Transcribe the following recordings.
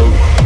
Oh.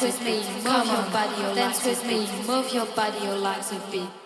Dance with me, move your body, your dance with me, move your body, your legs with beat.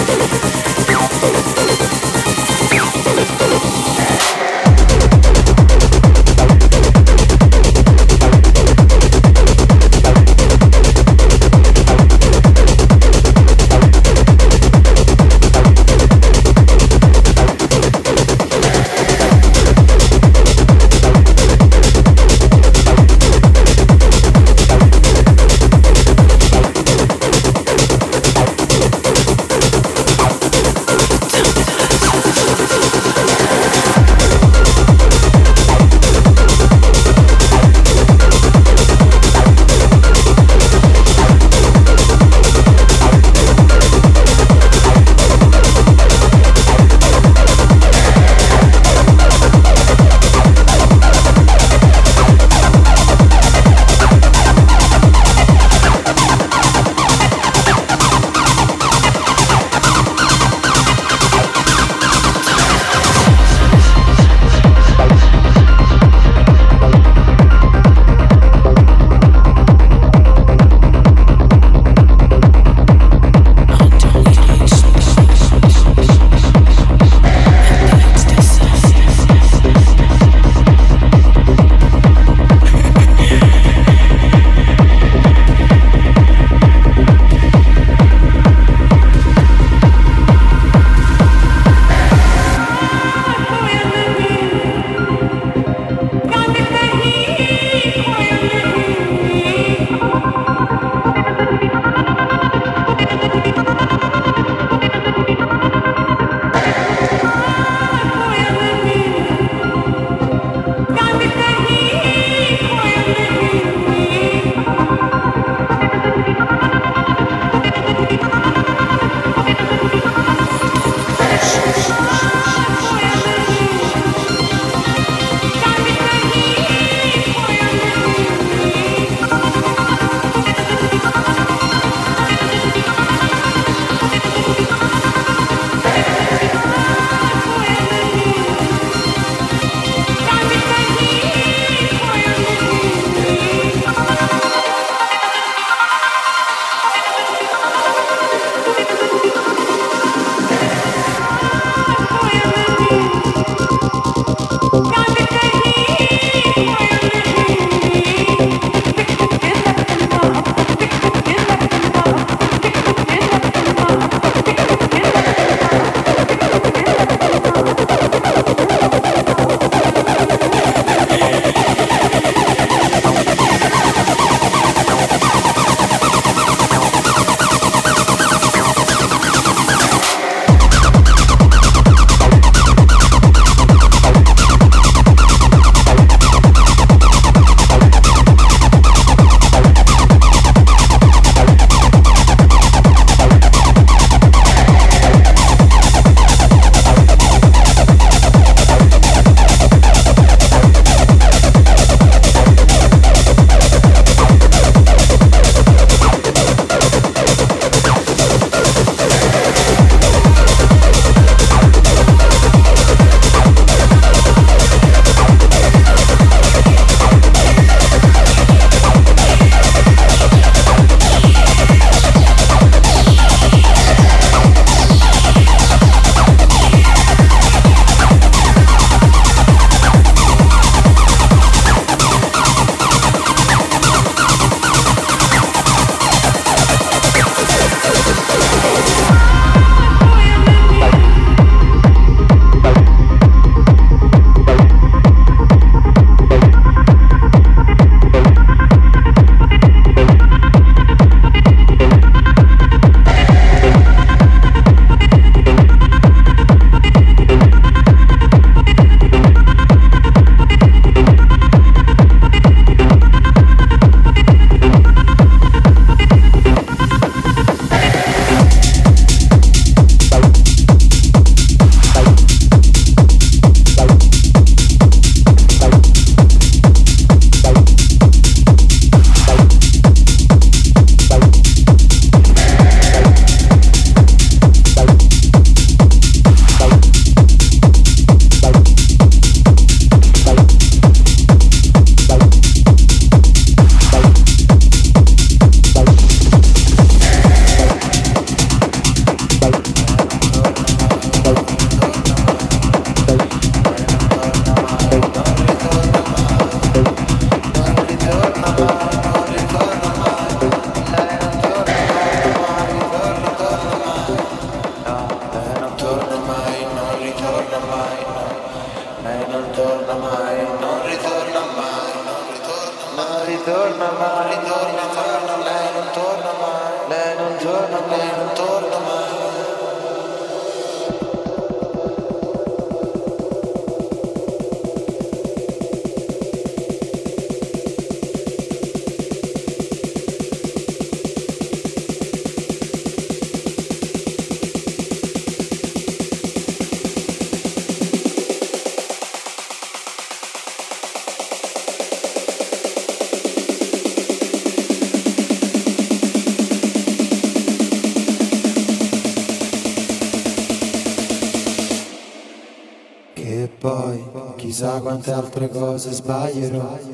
aguentar perigosos banheiros.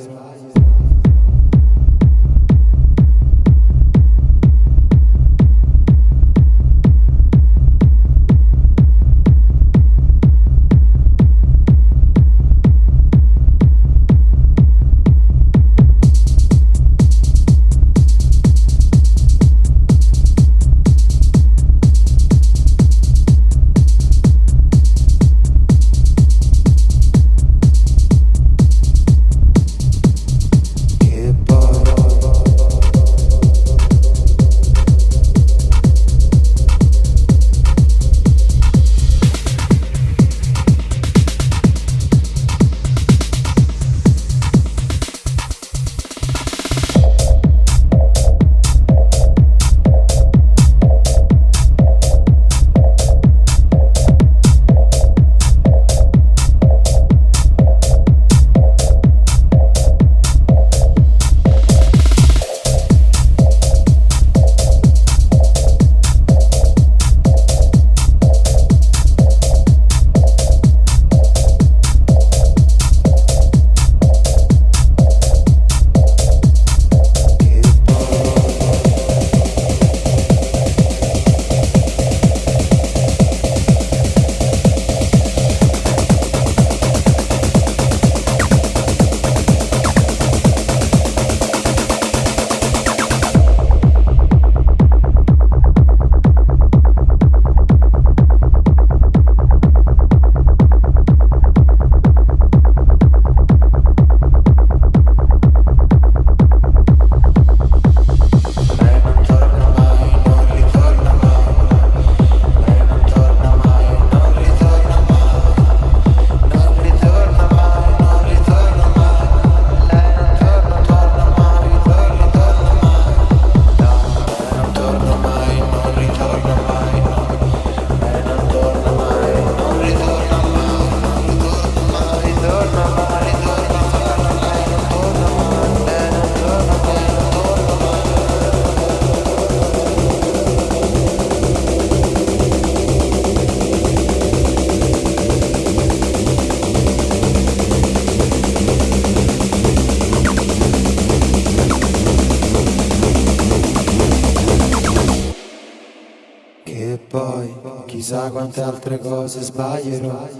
Quante altre cose sbaglierò.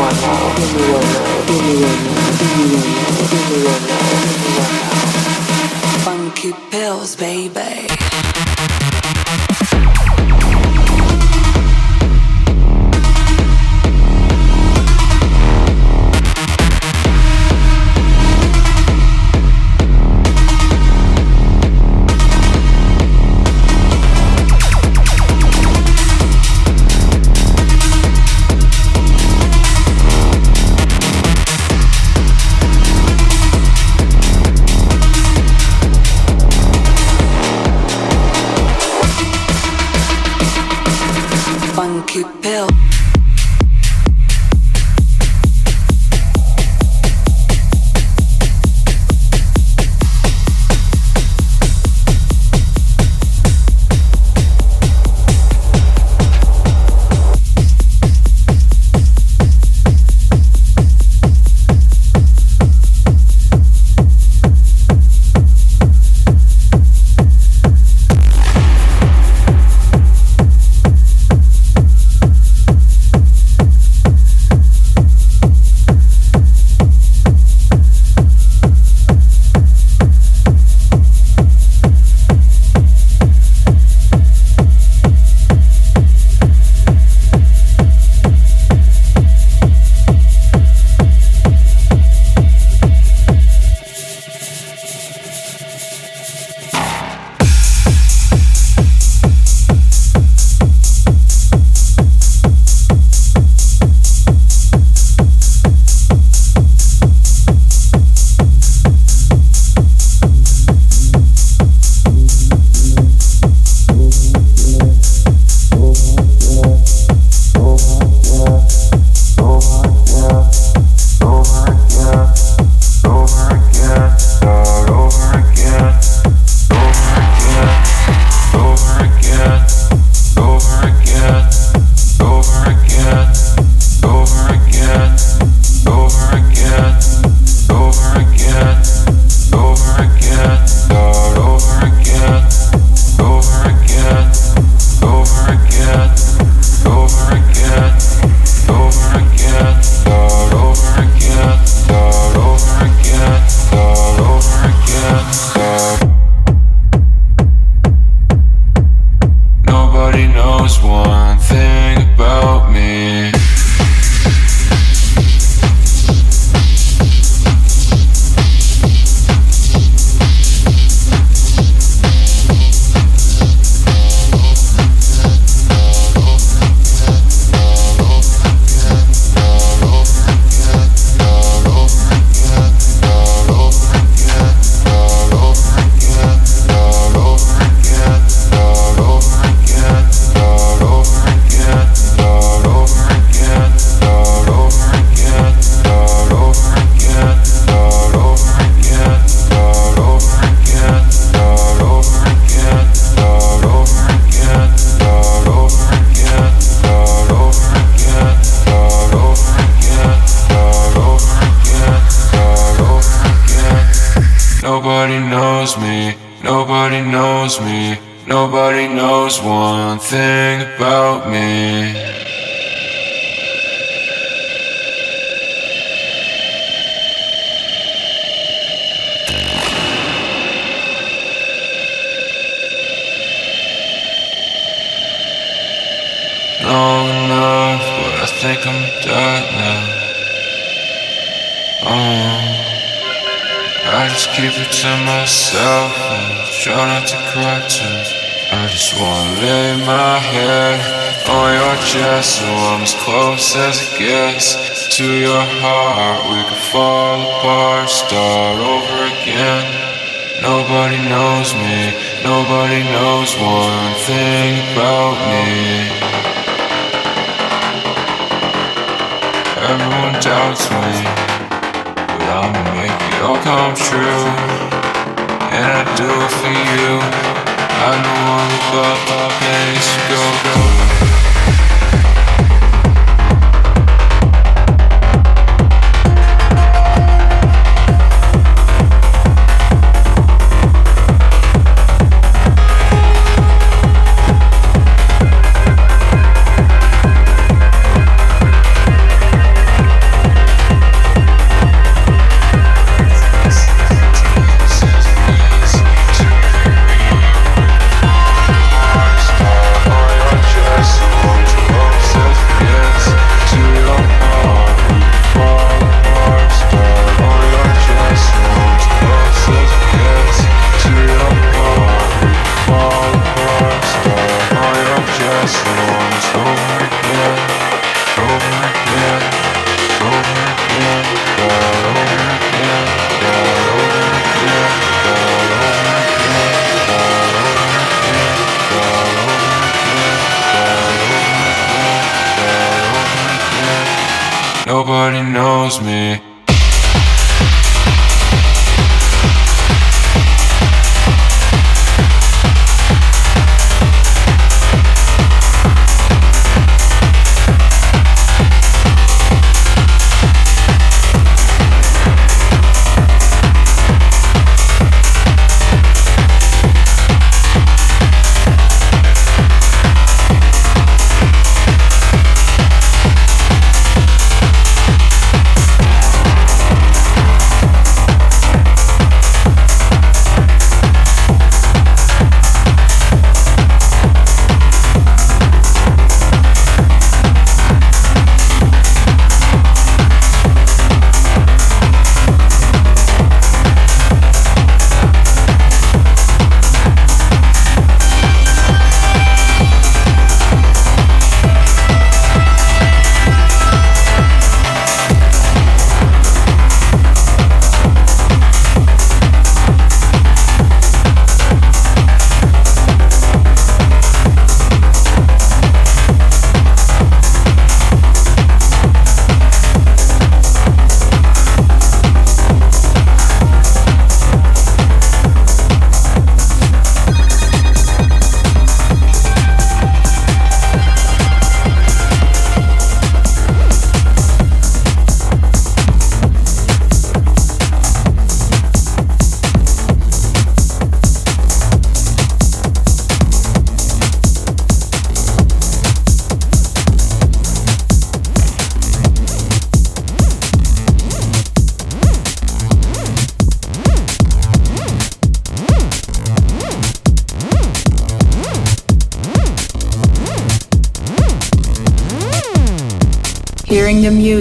I pills, keep myself and try not to cry too I just wanna lay my head on your chest so I'm as close as it gets to your heart. We could fall apart, start over again. Nobody knows me, nobody knows one thing about me. Everyone doubts me, but I'ma make it all come true. And I do it for you. I know all about the place go. go.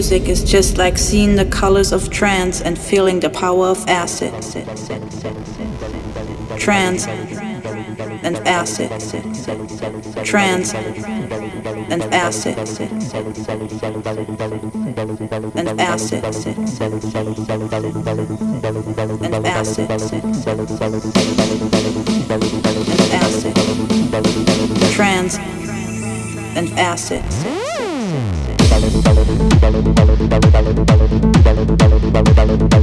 Music is just like seeing the colors of trance and feeling the power of acid. Trance and acid. Trance and acid. And acid. And acid. And acid. Trance and acid. Thank you.